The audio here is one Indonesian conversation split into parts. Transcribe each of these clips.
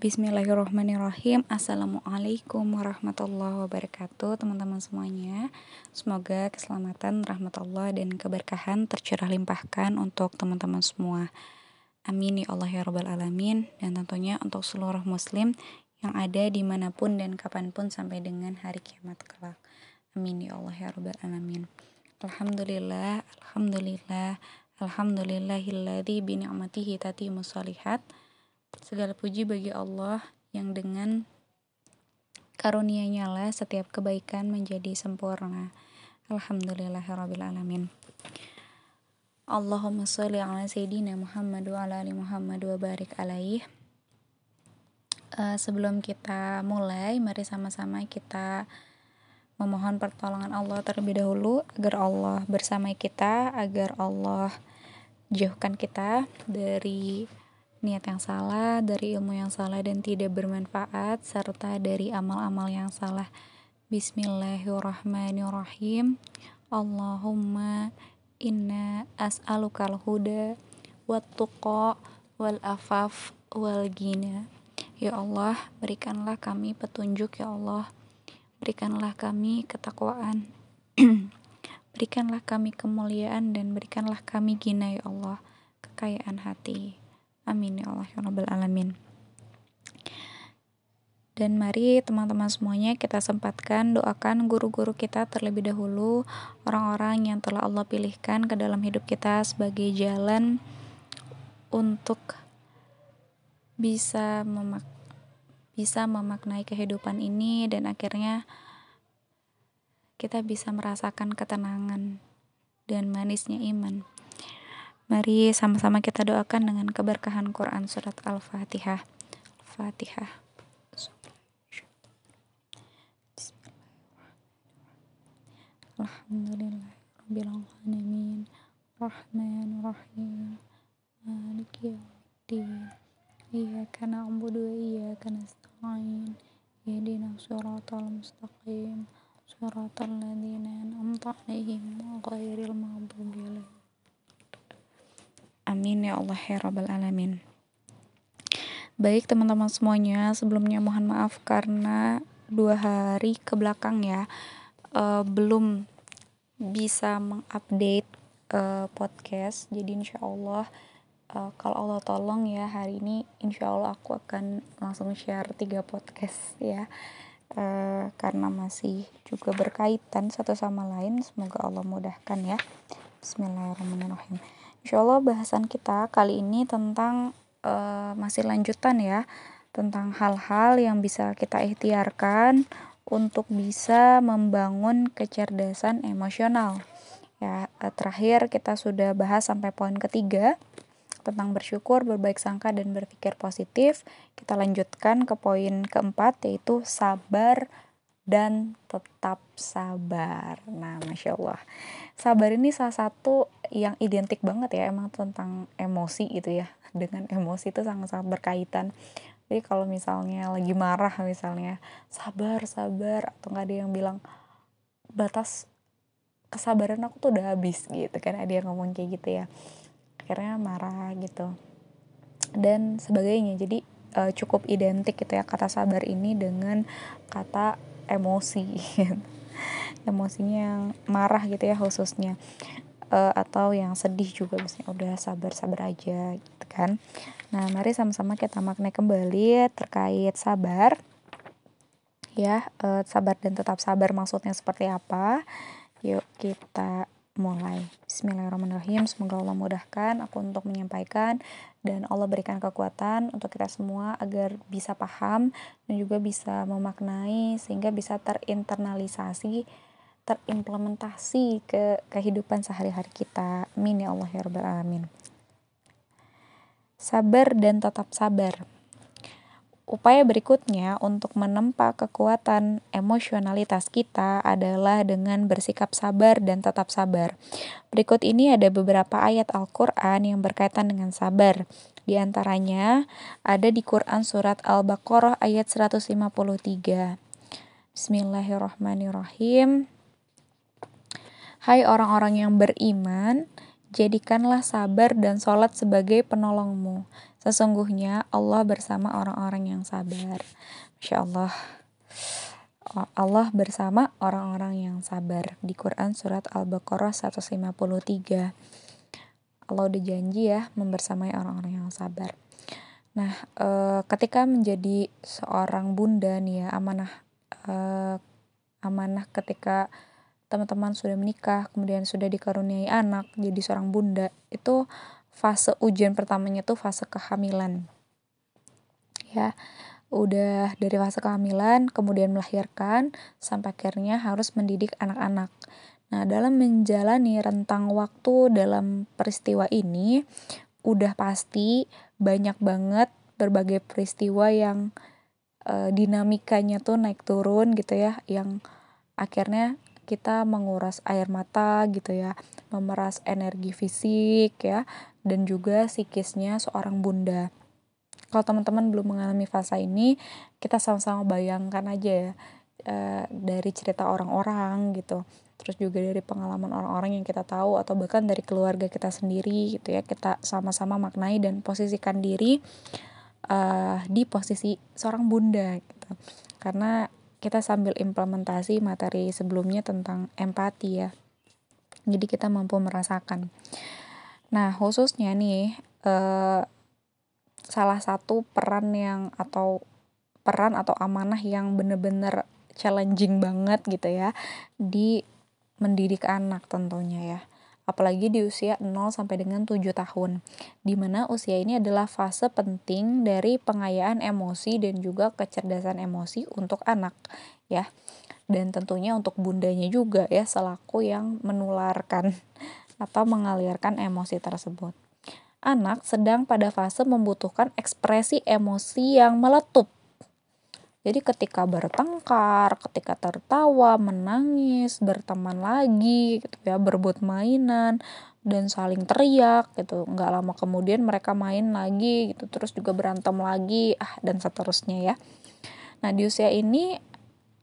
Bismillahirrahmanirrahim. Assalamualaikum warahmatullahi wabarakatuh Teman-teman semuanya. Semoga keselamatan, rahmat Allah, dan keberkahan tercurah limpahkan untuk teman-teman semua. Amin ya Allah ya Rabbal Alamin. Dan tentunya untuk seluruh muslim yang ada di mana pun dan kapan pun sampai dengan hari kiamat kelak. Amin ya Allah ya Rabbal Alamin. Alhamdulillah, Alhamdulillah, Alhamdulillahilladzi bini'matihi tatimu salihat Segala puji bagi Allah yang dengan karunia-Nya lah setiap kebaikan menjadi sempurna. Alhamdulillahirabbil Allahumma sholli ala sayyidina Muhammad wa ala ali Muhammad wa barik alaih. Uh, sebelum kita mulai, mari sama-sama kita memohon pertolongan Allah terlebih dahulu agar Allah bersama kita, agar Allah jauhkan kita dari niat yang salah, dari ilmu yang salah dan tidak bermanfaat, serta dari amal-amal yang salah. Bismillahirrahmanirrahim. Allahumma inna as'alukal huda wat tuqa wal afaf wal gina. Ya Allah, berikanlah kami petunjuk ya Allah. Berikanlah kami ketakwaan. berikanlah kami kemuliaan dan berikanlah kami gina ya Allah, kekayaan hati. Amin ya Allah ya Rabbal Alamin. Dan mari teman-teman semuanya kita sempatkan doakan guru-guru kita terlebih dahulu, orang-orang yang telah Allah pilihkan ke dalam hidup kita sebagai jalan untuk bisa memak bisa memaknai kehidupan ini dan akhirnya kita bisa merasakan ketenangan dan manisnya iman. Mari sama-sama kita doakan dengan keberkahan Quran surat Al-Fatihah. Al-Fatihah. Alhamdulillah Rabbil Alamin Rahman Rahim Maliki Yawmiddin Iyyaka na'budu wa iyyaka nasta'in. Ihdina siratal mustaqim. Siratal ladzina an'amta 'alaihim ghairil maghdubi 'alaihim Amin ya Allah ya Rabbal Alamin. Baik teman-teman semuanya, sebelumnya mohon maaf karena dua hari ke belakang ya uh, belum bisa mengupdate uh, podcast. Jadi insya Allah uh, kalau Allah tolong ya hari ini insya Allah aku akan langsung share tiga podcast ya. Uh, karena masih juga berkaitan satu sama lain semoga Allah mudahkan ya Bismillahirrahmanirrahim Insya Allah bahasan kita kali ini tentang uh, masih lanjutan ya tentang hal-hal yang bisa kita ikhtiarkan untuk bisa membangun kecerdasan emosional. Ya, eh, terakhir kita sudah bahas sampai poin ketiga tentang bersyukur, berbaik sangka dan berpikir positif. Kita lanjutkan ke poin keempat yaitu sabar dan tetap sabar. Nah, masya Allah, sabar ini salah satu yang identik banget ya, emang tentang emosi gitu ya. Dengan emosi itu sangat-sangat berkaitan. Jadi kalau misalnya lagi marah misalnya, sabar, sabar, atau nggak ada yang bilang batas kesabaran aku tuh udah habis gitu kan, ada yang ngomong kayak gitu ya. Akhirnya marah gitu. Dan sebagainya. Jadi uh, cukup identik gitu ya kata sabar ini dengan kata emosi emosinya yang marah gitu ya khususnya. Uh, atau yang sedih juga misalnya udah sabar sabar aja gitu kan. Nah mari sama-sama kita maknai kembali terkait sabar. Ya uh, sabar dan tetap sabar maksudnya seperti apa. Yuk kita mulai. Bismillahirrahmanirrahim. Semoga Allah mudahkan aku untuk menyampaikan dan Allah berikan kekuatan untuk kita semua agar bisa paham dan juga bisa memaknai sehingga bisa terinternalisasi terimplementasi ke kehidupan sehari-hari kita. Amin ya Allah ya rabbal alamin. Sabar dan tetap sabar Upaya berikutnya untuk menempa kekuatan emosionalitas kita adalah dengan bersikap sabar dan tetap sabar. Berikut ini ada beberapa ayat Al-Quran yang berkaitan dengan sabar. Di antaranya ada di Quran Surat Al-Baqarah ayat 153. Bismillahirrahmanirrahim. Hai orang-orang yang beriman, Jadikanlah sabar dan sholat sebagai penolongmu. Sesungguhnya Allah bersama orang-orang yang sabar. Masya Allah. Allah bersama orang-orang yang sabar. Di Quran surat Al-Baqarah 153. Allah udah janji ya membersamai orang-orang yang sabar. Nah, e, ketika menjadi seorang bunda nih ya, amanah e, amanah ketika teman-teman sudah menikah, kemudian sudah dikaruniai anak, jadi seorang bunda, itu fase ujian pertamanya tuh fase kehamilan. Ya, udah dari fase kehamilan, kemudian melahirkan, sampai akhirnya harus mendidik anak-anak. Nah, dalam menjalani rentang waktu dalam peristiwa ini, udah pasti banyak banget berbagai peristiwa yang e, dinamikanya tuh naik turun gitu ya, yang akhirnya kita menguras air mata gitu ya, memeras energi fisik ya, dan juga psikisnya seorang bunda. Kalau teman-teman belum mengalami fase ini, kita sama-sama bayangkan aja ya e, dari cerita orang-orang gitu. Terus juga dari pengalaman orang-orang yang kita tahu atau bahkan dari keluarga kita sendiri gitu ya, kita sama-sama maknai dan posisikan diri uh, di posisi seorang bunda gitu. Karena kita sambil implementasi materi sebelumnya tentang empati ya. Jadi kita mampu merasakan. Nah, khususnya nih eh, salah satu peran yang atau peran atau amanah yang bener-bener challenging banget gitu ya di mendidik anak tentunya ya apalagi di usia 0 sampai dengan 7 tahun. Di mana usia ini adalah fase penting dari pengayaan emosi dan juga kecerdasan emosi untuk anak ya. Dan tentunya untuk bundanya juga ya selaku yang menularkan atau mengalirkan emosi tersebut. Anak sedang pada fase membutuhkan ekspresi emosi yang meletup jadi ketika bertengkar, ketika tertawa, menangis, berteman lagi gitu ya, berebut mainan dan saling teriak gitu. Nggak lama kemudian mereka main lagi gitu, terus juga berantem lagi ah dan seterusnya ya. Nah, di usia ini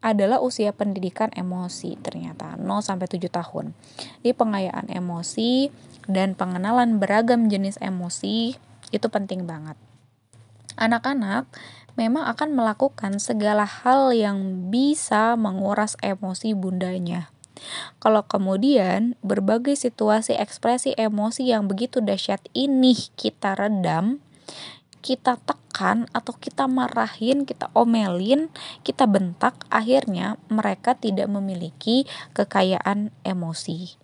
adalah usia pendidikan emosi ternyata 0 sampai 7 tahun. Di pengayaan emosi dan pengenalan beragam jenis emosi itu penting banget. Anak-anak memang akan melakukan segala hal yang bisa menguras emosi bundanya. Kalau kemudian berbagai situasi ekspresi emosi yang begitu dahsyat ini kita redam, kita tekan atau kita marahin, kita omelin, kita bentak, akhirnya mereka tidak memiliki kekayaan emosi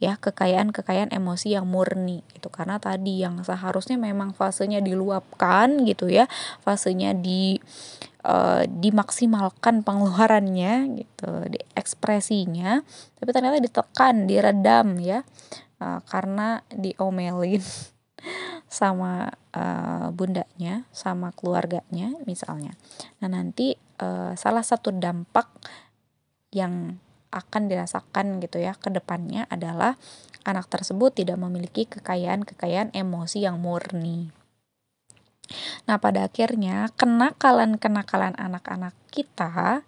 ya kekayaan-kekayaan emosi yang murni itu karena tadi yang seharusnya memang fasenya diluapkan gitu ya fasenya di uh, dimaksimalkan pengeluarannya gitu di ekspresinya tapi ternyata ditekan diredam ya uh, karena diomelin sama uh, bundanya sama keluarganya misalnya. Nah nanti uh, salah satu dampak yang akan dirasakan gitu ya ke depannya adalah anak tersebut tidak memiliki kekayaan-kekayaan emosi yang murni. Nah, pada akhirnya kenakalan-kenakalan anak-anak kita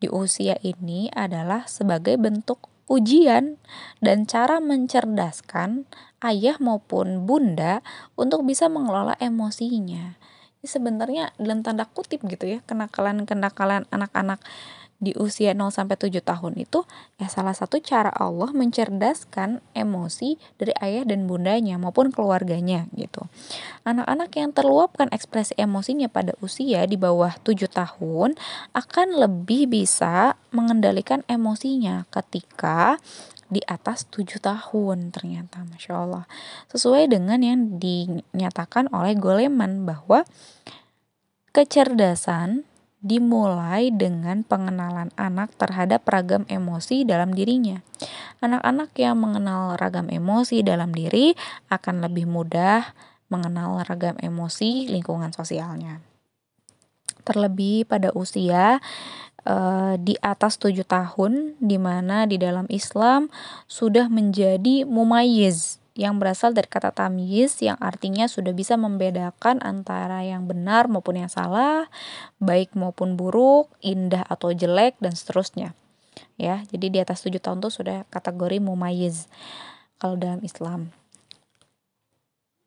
di usia ini adalah sebagai bentuk ujian dan cara mencerdaskan ayah maupun bunda untuk bisa mengelola emosinya. Ini sebenarnya dalam tanda kutip gitu ya, kenakalan-kenakalan anak-anak di usia 0 sampai 7 tahun itu ya salah satu cara Allah mencerdaskan emosi dari ayah dan bundanya maupun keluarganya gitu. Anak-anak yang terluapkan ekspresi emosinya pada usia di bawah 7 tahun akan lebih bisa mengendalikan emosinya ketika di atas 7 tahun ternyata Masya Allah sesuai dengan yang dinyatakan oleh Goleman bahwa kecerdasan dimulai dengan pengenalan anak terhadap ragam emosi dalam dirinya. Anak-anak yang mengenal ragam emosi dalam diri akan lebih mudah mengenal ragam emosi lingkungan sosialnya. Terlebih pada usia uh, di atas 7 tahun di mana di dalam Islam sudah menjadi mumayyiz yang berasal dari kata tamyiz yang artinya sudah bisa membedakan antara yang benar maupun yang salah, baik maupun buruk, indah atau jelek dan seterusnya. Ya, jadi di atas 7 tahun itu sudah kategori mumayyiz kalau dalam Islam.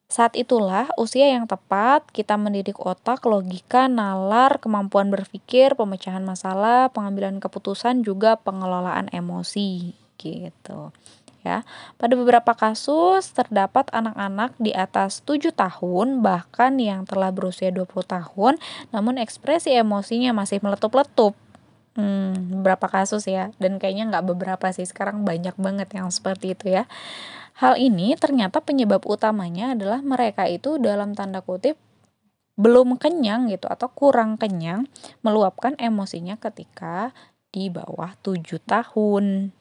Saat itulah usia yang tepat kita mendidik otak, logika, nalar, kemampuan berpikir, pemecahan masalah, pengambilan keputusan, juga pengelolaan emosi gitu. Ya. Pada beberapa kasus terdapat anak-anak di atas 7 tahun bahkan yang telah berusia 20 tahun namun ekspresi emosinya masih meletup-letup. Hmm, beberapa kasus ya dan kayaknya nggak beberapa sih sekarang banyak banget yang seperti itu ya. Hal ini ternyata penyebab utamanya adalah mereka itu dalam tanda kutip belum kenyang gitu atau kurang kenyang meluapkan emosinya ketika di bawah 7 tahun.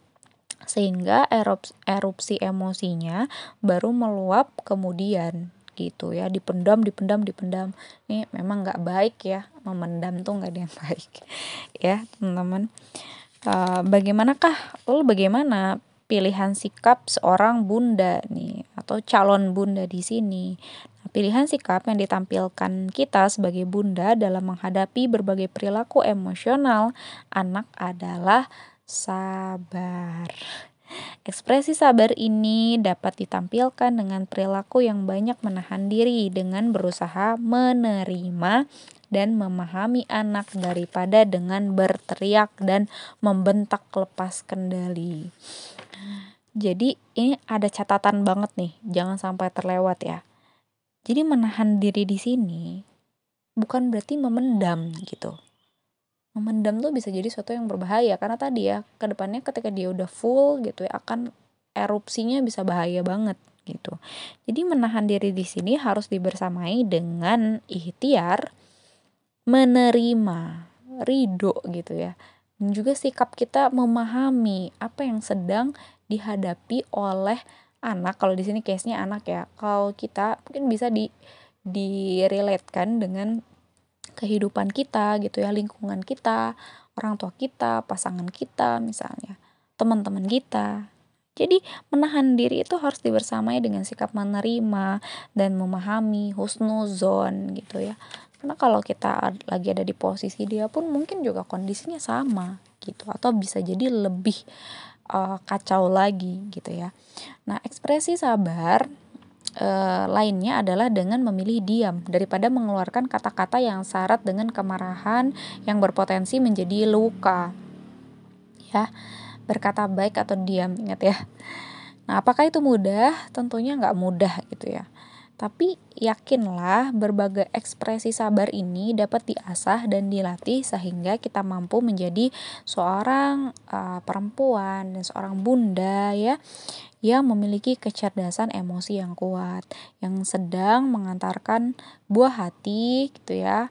Sehingga erupsi, erupsi emosinya baru meluap kemudian gitu ya. Dipendam dipendam dipendam. Ini memang nggak baik ya. Memendam tuh nggak ada yang baik ya teman-teman. Uh, bagaimanakah lalu bagaimana pilihan sikap seorang bunda nih atau calon bunda di sini. Nah, pilihan sikap yang ditampilkan kita sebagai bunda dalam menghadapi berbagai perilaku emosional anak adalah sabar. Ekspresi sabar ini dapat ditampilkan dengan perilaku yang banyak menahan diri dengan berusaha menerima dan memahami anak daripada dengan berteriak dan membentak lepas kendali. Jadi ini ada catatan banget nih, jangan sampai terlewat ya. Jadi menahan diri di sini bukan berarti memendam gitu. Memendam tuh bisa jadi sesuatu yang berbahaya karena tadi ya ke depannya ketika dia udah full gitu ya akan erupsinya bisa bahaya banget gitu. Jadi menahan diri di sini harus dibersamai dengan ikhtiar menerima, ridho gitu ya. Dan juga sikap kita memahami apa yang sedang dihadapi oleh anak kalau di sini case-nya anak ya kalau kita mungkin bisa di direlatekan dengan kehidupan kita gitu ya lingkungan kita orang tua kita pasangan kita misalnya teman-teman kita jadi menahan diri itu harus dibersamai dengan sikap menerima dan memahami husnuzon gitu ya karena kalau kita lagi ada di posisi dia pun mungkin juga kondisinya sama gitu atau bisa jadi lebih uh, kacau lagi gitu ya. Nah, ekspresi sabar uh, lainnya adalah dengan memilih diam daripada mengeluarkan kata-kata yang syarat dengan kemarahan yang berpotensi menjadi luka. Ya, berkata baik atau diam, ingat ya. Nah, apakah itu mudah? Tentunya nggak mudah gitu ya. Tapi yakinlah berbagai ekspresi sabar ini dapat diasah dan dilatih sehingga kita mampu menjadi seorang uh, perempuan dan seorang bunda ya yang memiliki kecerdasan emosi yang kuat, yang sedang mengantarkan buah hati gitu ya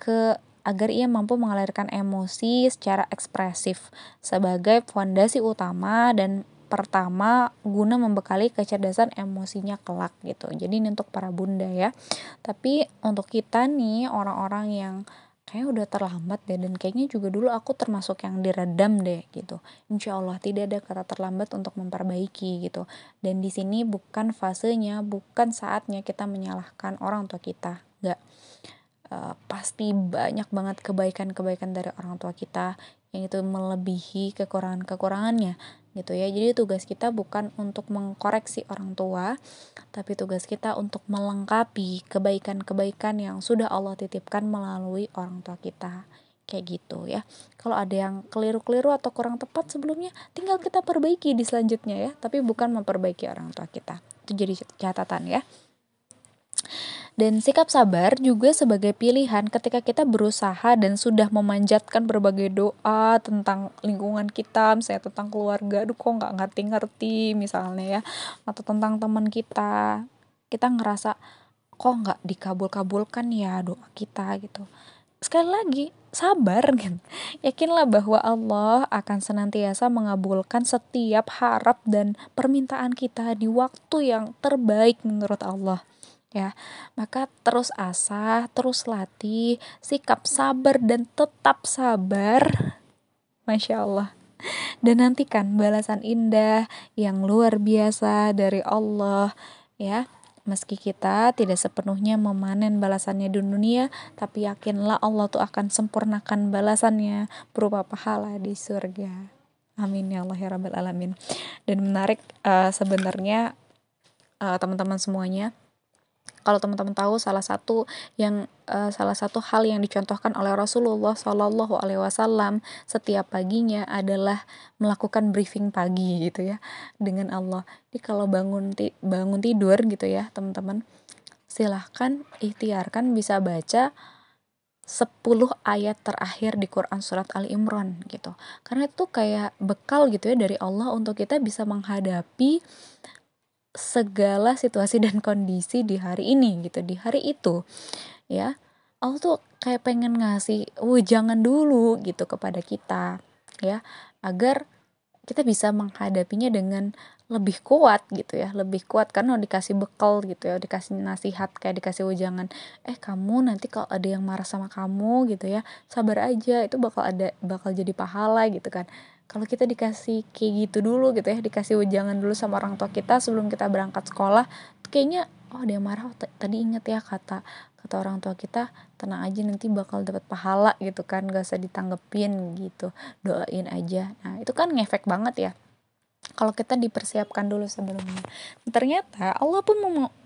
ke agar ia mampu mengalirkan emosi secara ekspresif sebagai fondasi utama dan pertama guna membekali kecerdasan emosinya kelak gitu. Jadi ini untuk para bunda ya. Tapi untuk kita nih orang-orang yang kayaknya udah terlambat deh dan kayaknya juga dulu aku termasuk yang diredam deh gitu. Insya Allah tidak ada kata terlambat untuk memperbaiki gitu. Dan di sini bukan fasenya bukan saatnya kita menyalahkan orang tua kita. Nggak uh, pasti banyak banget kebaikan-kebaikan dari orang tua kita yang itu melebihi kekurangan-kekurangannya gitu ya. Jadi tugas kita bukan untuk mengkoreksi orang tua, tapi tugas kita untuk melengkapi kebaikan-kebaikan yang sudah Allah titipkan melalui orang tua kita. Kayak gitu ya. Kalau ada yang keliru-keliru atau kurang tepat sebelumnya, tinggal kita perbaiki di selanjutnya ya, tapi bukan memperbaiki orang tua kita. Itu jadi catatan ya. Dan sikap sabar juga sebagai pilihan ketika kita berusaha dan sudah memanjatkan berbagai doa tentang lingkungan kita, misalnya tentang keluarga, aduh kok nggak ngerti-ngerti misalnya ya, atau tentang teman kita, kita ngerasa kok nggak dikabul-kabulkan ya doa kita? gitu. Sekali lagi, sabar kan. Yakinlah bahwa Allah akan senantiasa mengabulkan setiap harap dan permintaan kita di waktu yang terbaik menurut Allah ya maka terus asah terus latih sikap sabar dan tetap sabar. Masya Allah. Dan nantikan balasan indah yang luar biasa dari Allah ya. Meski kita tidak sepenuhnya memanen balasannya di dunia tapi yakinlah Allah tuh akan sempurnakan balasannya berupa pahala di surga. Amin ya Allah ya rabbal alamin. Dan menarik uh, sebenarnya uh, teman-teman semuanya kalau teman-teman tahu salah satu yang uh, salah satu hal yang dicontohkan oleh Rasulullah Shallallahu Alaihi Wasallam setiap paginya adalah melakukan briefing pagi gitu ya dengan Allah. Jadi kalau bangun ti bangun tidur gitu ya teman-teman silahkan ikhtiarkan bisa baca 10 ayat terakhir di Quran surat Ali Imran gitu. Karena itu kayak bekal gitu ya dari Allah untuk kita bisa menghadapi segala situasi dan kondisi di hari ini gitu di hari itu ya. Allah tuh kayak pengen ngasih jangan dulu gitu kepada kita ya agar kita bisa menghadapinya dengan lebih kuat gitu ya lebih kuat. Karena dikasih bekal gitu ya dikasih nasihat kayak dikasih ujangan eh kamu nanti kalau ada yang marah sama kamu gitu ya sabar aja itu bakal ada bakal jadi pahala gitu kan kalau kita dikasih kayak gitu dulu gitu ya dikasih ujangan dulu sama orang tua kita sebelum kita berangkat sekolah kayaknya oh dia marah oh, tadi inget ya kata kata orang tua kita tenang aja nanti bakal dapat pahala gitu kan gak usah ditanggepin gitu doain aja. Nah itu kan ngefek banget ya kalau kita dipersiapkan dulu sebelumnya. Ternyata Allah pun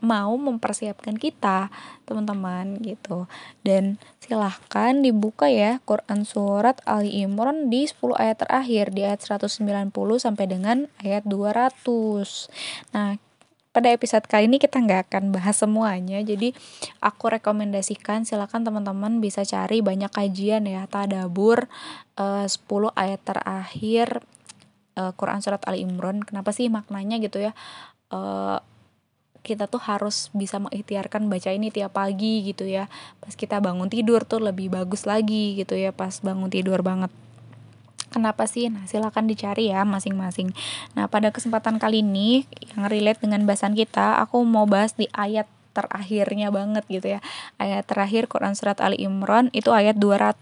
mau mempersiapkan kita teman-teman gitu. Dan silahkan dibuka ya Quran surat Ali Imran di 10 ayat terakhir di ayat 190 sampai dengan ayat 200 nah pada episode kali ini kita nggak akan bahas semuanya jadi aku rekomendasikan silakan teman-teman bisa cari banyak kajian ya tadabur eh, 10 ayat terakhir uh, Quran surat Ali Imran kenapa sih maknanya gitu ya? Uh, kita tuh harus bisa mengikhtiarkan baca ini tiap pagi gitu ya. Pas kita bangun tidur tuh lebih bagus lagi gitu ya pas bangun tidur banget. Kenapa sih? Nah silakan dicari ya masing-masing. Nah pada kesempatan kali ini yang relate dengan bahasan kita aku mau bahas di ayat terakhirnya banget gitu ya. Ayat terakhir Quran surat Ali Imran itu ayat 200.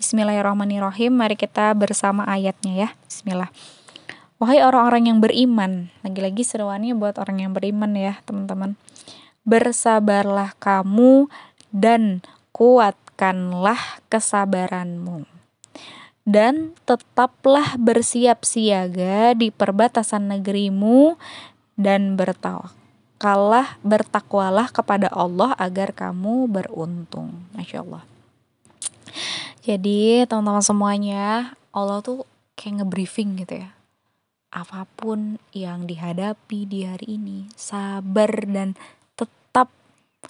Bismillahirrahmanirrahim. Mari kita bersama ayatnya ya. Bismillah. Wahai orang-orang yang beriman. Lagi-lagi seruannya buat orang yang beriman ya, teman-teman. Bersabarlah kamu dan kuatkanlah kesabaranmu dan tetaplah bersiap siaga di perbatasan negerimu dan bertawak kalah bertakwalah kepada Allah agar kamu beruntung. Masya Allah. Jadi teman-teman semuanya Allah tuh kayak ngebriefing gitu ya. Apa pun yang dihadapi di hari ini sabar dan tetap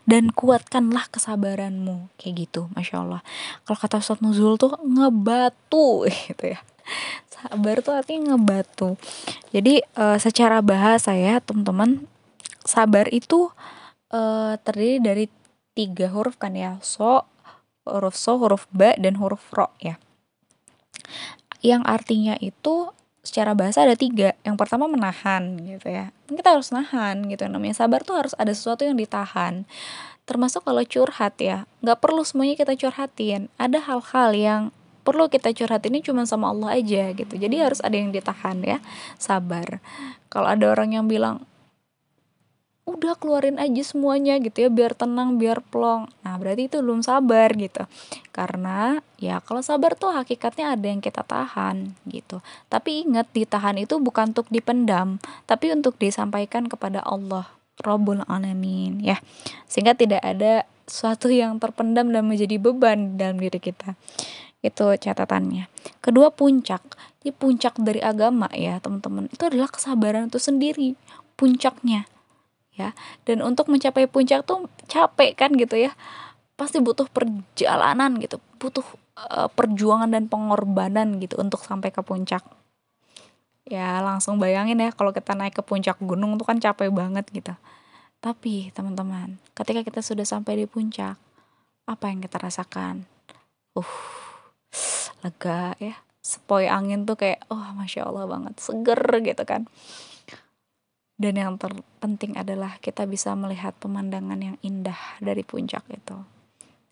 dan kuatkanlah kesabaranmu. Kayak gitu Masya Allah. Kalau kata Ustadz Nuzul tuh ngebatu gitu ya. Sabar tuh artinya ngebatu. Jadi uh, secara bahasa ya teman-teman sabar itu uh, terdiri dari tiga huruf kan ya. So huruf so huruf ba dan huruf ro ya. Yang artinya itu secara bahasa ada tiga. Yang pertama menahan gitu ya. Kita harus nahan gitu. Namanya sabar tuh harus ada sesuatu yang ditahan. Termasuk kalau curhat ya. Nggak perlu semuanya kita curhatin. Ada hal-hal yang perlu kita curhat ini cuma sama Allah aja gitu. Jadi harus ada yang ditahan ya. Sabar. Kalau ada orang yang bilang udah keluarin aja semuanya gitu ya biar tenang biar plong. Nah berarti itu belum sabar gitu. Karena ya kalau sabar tuh hakikatnya ada yang kita tahan gitu. Tapi ingat ditahan itu bukan untuk dipendam tapi untuk disampaikan kepada Allah Rabbul Alamin ya. Sehingga tidak ada sesuatu yang terpendam dan menjadi beban dalam diri kita. Itu catatannya. Kedua puncak. Ini puncak dari agama ya teman-teman. Itu adalah kesabaran itu sendiri puncaknya ya. Dan untuk mencapai puncak tuh capek kan gitu ya. Pasti butuh perjalanan gitu. Butuh uh, perjuangan dan pengorbanan gitu untuk sampai ke puncak. Ya langsung bayangin ya kalau kita naik ke puncak gunung tuh kan capek banget gitu. Tapi teman-teman ketika kita sudah sampai di puncak apa yang kita rasakan? Uh lega ya. Sepoi angin tuh kayak oh masya allah banget. Seger gitu kan dan yang terpenting adalah kita bisa melihat pemandangan yang indah dari puncak itu.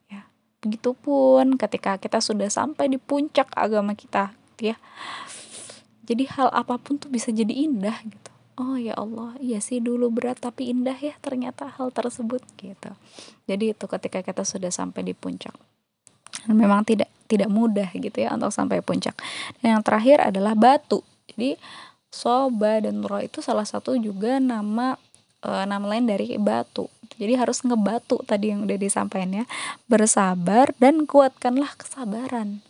Ya begitupun ketika kita sudah sampai di puncak agama kita ya. Jadi hal apa pun tuh bisa jadi indah gitu. Oh ya Allah iya sih dulu berat tapi indah ya ternyata hal tersebut gitu. Jadi itu ketika kita sudah sampai di puncak. Memang tidak tidak mudah gitu ya untuk sampai puncak. Dan yang terakhir adalah batu. Jadi Soba dan Ro itu salah satu juga nama e, nama lain dari batu. jadi harus ngebatu tadi yang udah disampaikan ya. Bersabar dan kuatkanlah kesabaran.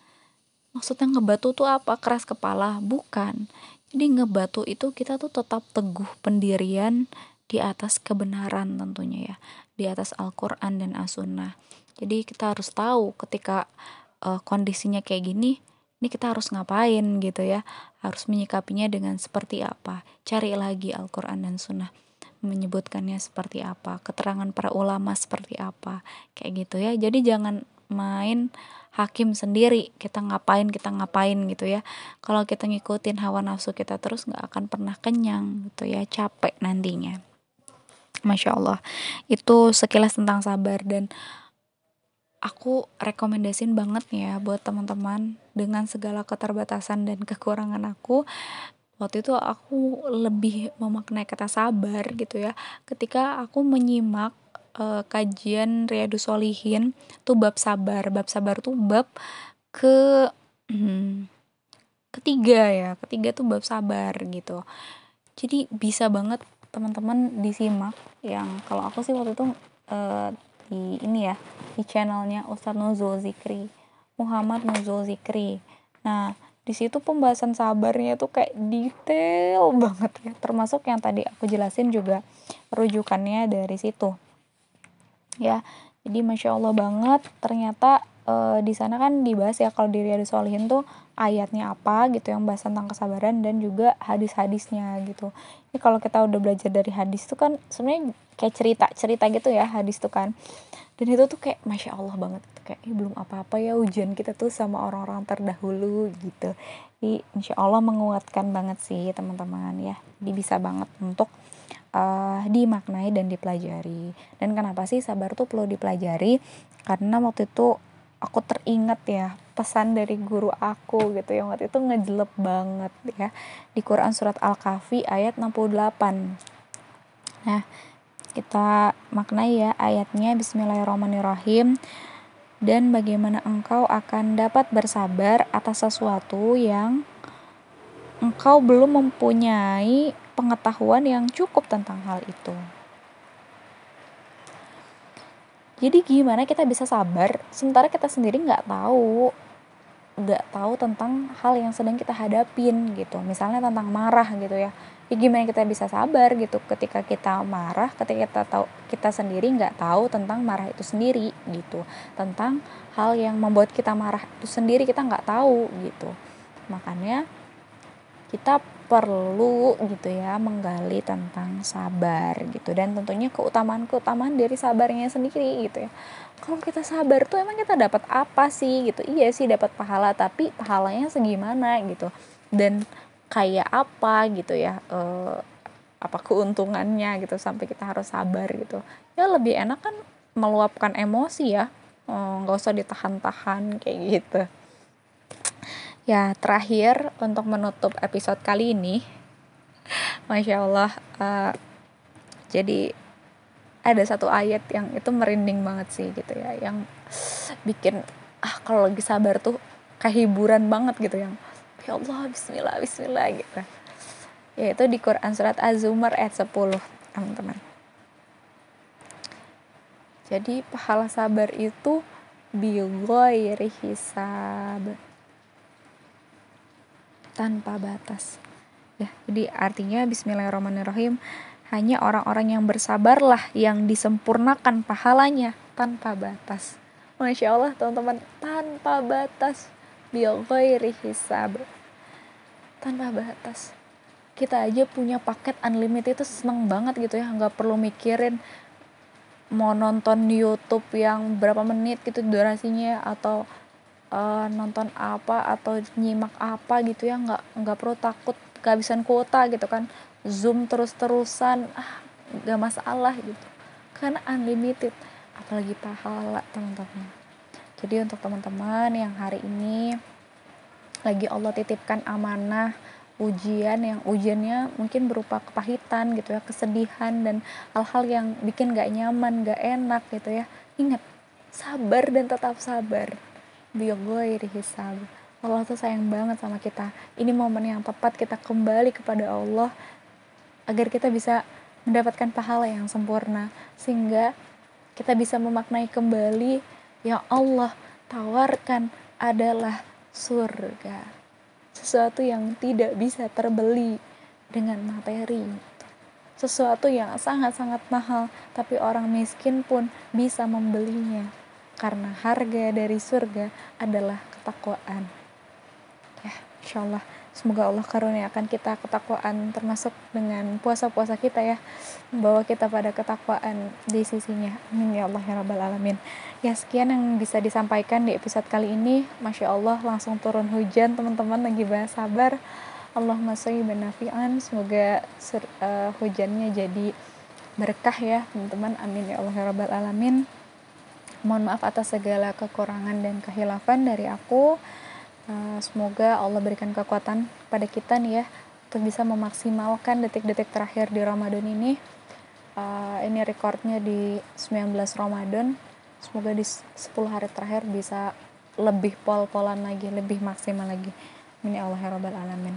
Maksudnya ngebatu tuh apa? Keras kepala? Bukan. Jadi ngebatu itu kita tuh tetap teguh pendirian di atas kebenaran tentunya ya. Di atas Al-Quran dan As-Sunnah. Jadi kita harus tahu ketika uh, kondisinya kayak gini ini kita harus ngapain gitu ya? Harus menyikapinya dengan seperti apa? Cari lagi Al-Quran dan Sunnah menyebutkannya seperti apa? Keterangan para ulama seperti apa? Kayak gitu ya. Jadi jangan main hakim sendiri. Kita ngapain kita ngapain gitu ya. Kalau kita ngikutin hawa nafsu kita terus nggak akan pernah kenyang gitu ya. Capek nantinya. Masya Allah. Itu sekilas tentang sabar dan aku rekomendasin banget ya buat teman-teman dengan segala keterbatasan dan kekurangan aku. Waktu itu aku lebih memaknai kata sabar gitu ya. Ketika aku menyimak uh, kajian Riyadus Solihin tuh bab sabar. Bab sabar tuh bab ke hmm, ketiga ya. Ketiga tuh bab sabar gitu. Jadi bisa banget teman-teman disimak yang kalau aku sih waktu itu uh, di ini ya di channelnya Ustadz Nuzul Zikri Muhammad Nuzul Zikri nah di situ pembahasan sabarnya tuh kayak detail banget ya. Termasuk yang tadi aku jelasin juga rujukannya dari situ. Ya jadi masya allah banget ternyata e, di sana kan dibahas ya kalau di Riyadus Solihin tuh ayatnya apa gitu yang bahas tentang kesabaran dan juga hadis-hadisnya gitu ini kalau kita udah belajar dari hadis tuh kan sebenarnya kayak cerita cerita gitu ya hadis tuh kan dan itu tuh kayak masya allah banget kayak eh, belum apa-apa ya ujian kita tuh sama orang-orang terdahulu gitu jadi insya allah menguatkan banget sih teman-teman ya jadi bisa banget untuk uh, dimaknai dan dipelajari. Dan kenapa sih sabar tuh perlu dipelajari? Karena waktu itu aku teringat ya pesan dari guru aku gitu yang waktu itu ngejelep banget ya di Quran surat Al-Kahfi ayat 68. Nah, kita maknai ya ayatnya Bismillahirrahmanirrahim dan bagaimana engkau akan dapat bersabar atas sesuatu yang engkau belum mempunyai pengetahuan yang cukup tentang hal itu. Jadi gimana kita bisa sabar? Sementara kita sendiri nggak tahu nggak tahu tentang hal yang sedang kita hadapin gitu. Misalnya tentang marah gitu ya. Ya gimana kita bisa sabar gitu? Ketika kita marah ketika kita tahu kita sendiri nggak tahu tentang marah itu sendiri gitu. Tentang hal yang membuat kita marah itu sendiri kita nggak tahu gitu. Makanya kita perlu gitu ya menggali tentang sabar gitu. Dan tentunya keutamaan-keutamaan dari sabarnya sendiri gitu ya. Kalau kita sabar tuh emang kita dapat apa sih gitu? Iya sih dapat pahala tapi pahalanya segimana gitu? Dan kayak apa gitu ya e, apa keuntungannya gitu sampai kita harus sabar gitu? Ya lebih enak kan meluapkan emosi ya. Eh, nggak usah ditahan-tahan kayak gitu ya terakhir untuk menutup episode kali ini masya allah uh, jadi ada satu ayat yang itu merinding banget sih gitu ya yang bikin ah kalau lagi sabar tuh kehiburan banget gitu yang ya Allah Bismillah Bismillah gitu. Yaitu di Quran surat Az-Zumar ayat 10 teman-teman. Jadi pahala sabar itu ghairi hisab tanpa batas. Ya, jadi artinya bismillahirrahmanirrahim. Hanya orang-orang yang bersabarlah yang disempurnakan pahalanya tanpa batas. Masya Allah teman-teman tanpa batas. Bioghairi hisab. Tanpa batas. Kita aja punya paket unlimited itu seneng banget gitu ya. Nggak perlu mikirin mau nonton YouTube yang berapa menit gitu durasinya atau uh, nonton apa atau nyimak apa gitu ya nggak nggak perlu takut kehabisan kuota gitu kan. Zoom terus terusan ah nggak masalah gitu. Karena unlimited apalagi pahala teman-teman. Jadi untuk teman-teman yang hari ini lagi Allah titipkan amanah ujian yang ujiannya mungkin berupa kepahitan gitu ya kesedihan dan hal-hal yang bikin gak nyaman gak enak gitu ya. Ingat sabar dan tetap sabar biyoghairi hisab Allah tuh sayang banget sama kita. Ini momen yang tepat kita kembali kepada Allah agar kita bisa mendapatkan pahala yang sempurna sehingga kita bisa memaknai kembali yang Allah tawarkan adalah surga. Sesuatu yang tidak bisa terbeli dengan materi. Sesuatu yang sangat-sangat mahal tapi orang miskin pun bisa membelinya karena harga dari surga adalah ketakwaan ya insyaallah Semoga Allah karuniakan kita ketakwaan termasuk dengan puasa-puasa kita ya membawa kita pada ketakwaan di sisinya. Amin ya Allah ya Rabbal Alamin. Ya sekian yang bisa disampaikan di episode kali ini. Masya Allah langsung turun hujan teman-teman lagi bahas sabar. Allahumma sholli nafi'an. Semoga uh, hujannya jadi berkah ya teman-teman. Amin ya Allah ya Rabbal Alamin. Mohon maaf atas segala kekurangan dan kehilafan dari aku. Uh, semoga Allah berikan kekuatan pada kita nih ya untuk bisa memaksimalkan detik-detik terakhir di Ramadan ini. Uh, ini recordnya di 19 Ramadan. Semoga di 10 hari terakhir bisa lebih pol-polan lagi, lebih maksimal lagi. Ini Allah ya Rabbal Alamin.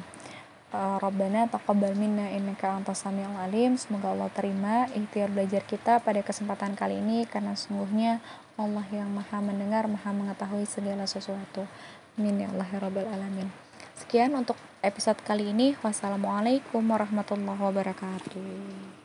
Uh, Rabbana taqabbal minna innaka antas samiul alim. Semoga Allah terima ikhtiar belajar kita pada kesempatan kali ini karena sungguhnya Allah yang Maha mendengar, Maha mengetahui segala sesuatu. Amin ya Allah ya Alamin. Sekian untuk episode kali ini. Wassalamualaikum warahmatullahi wabarakatuh.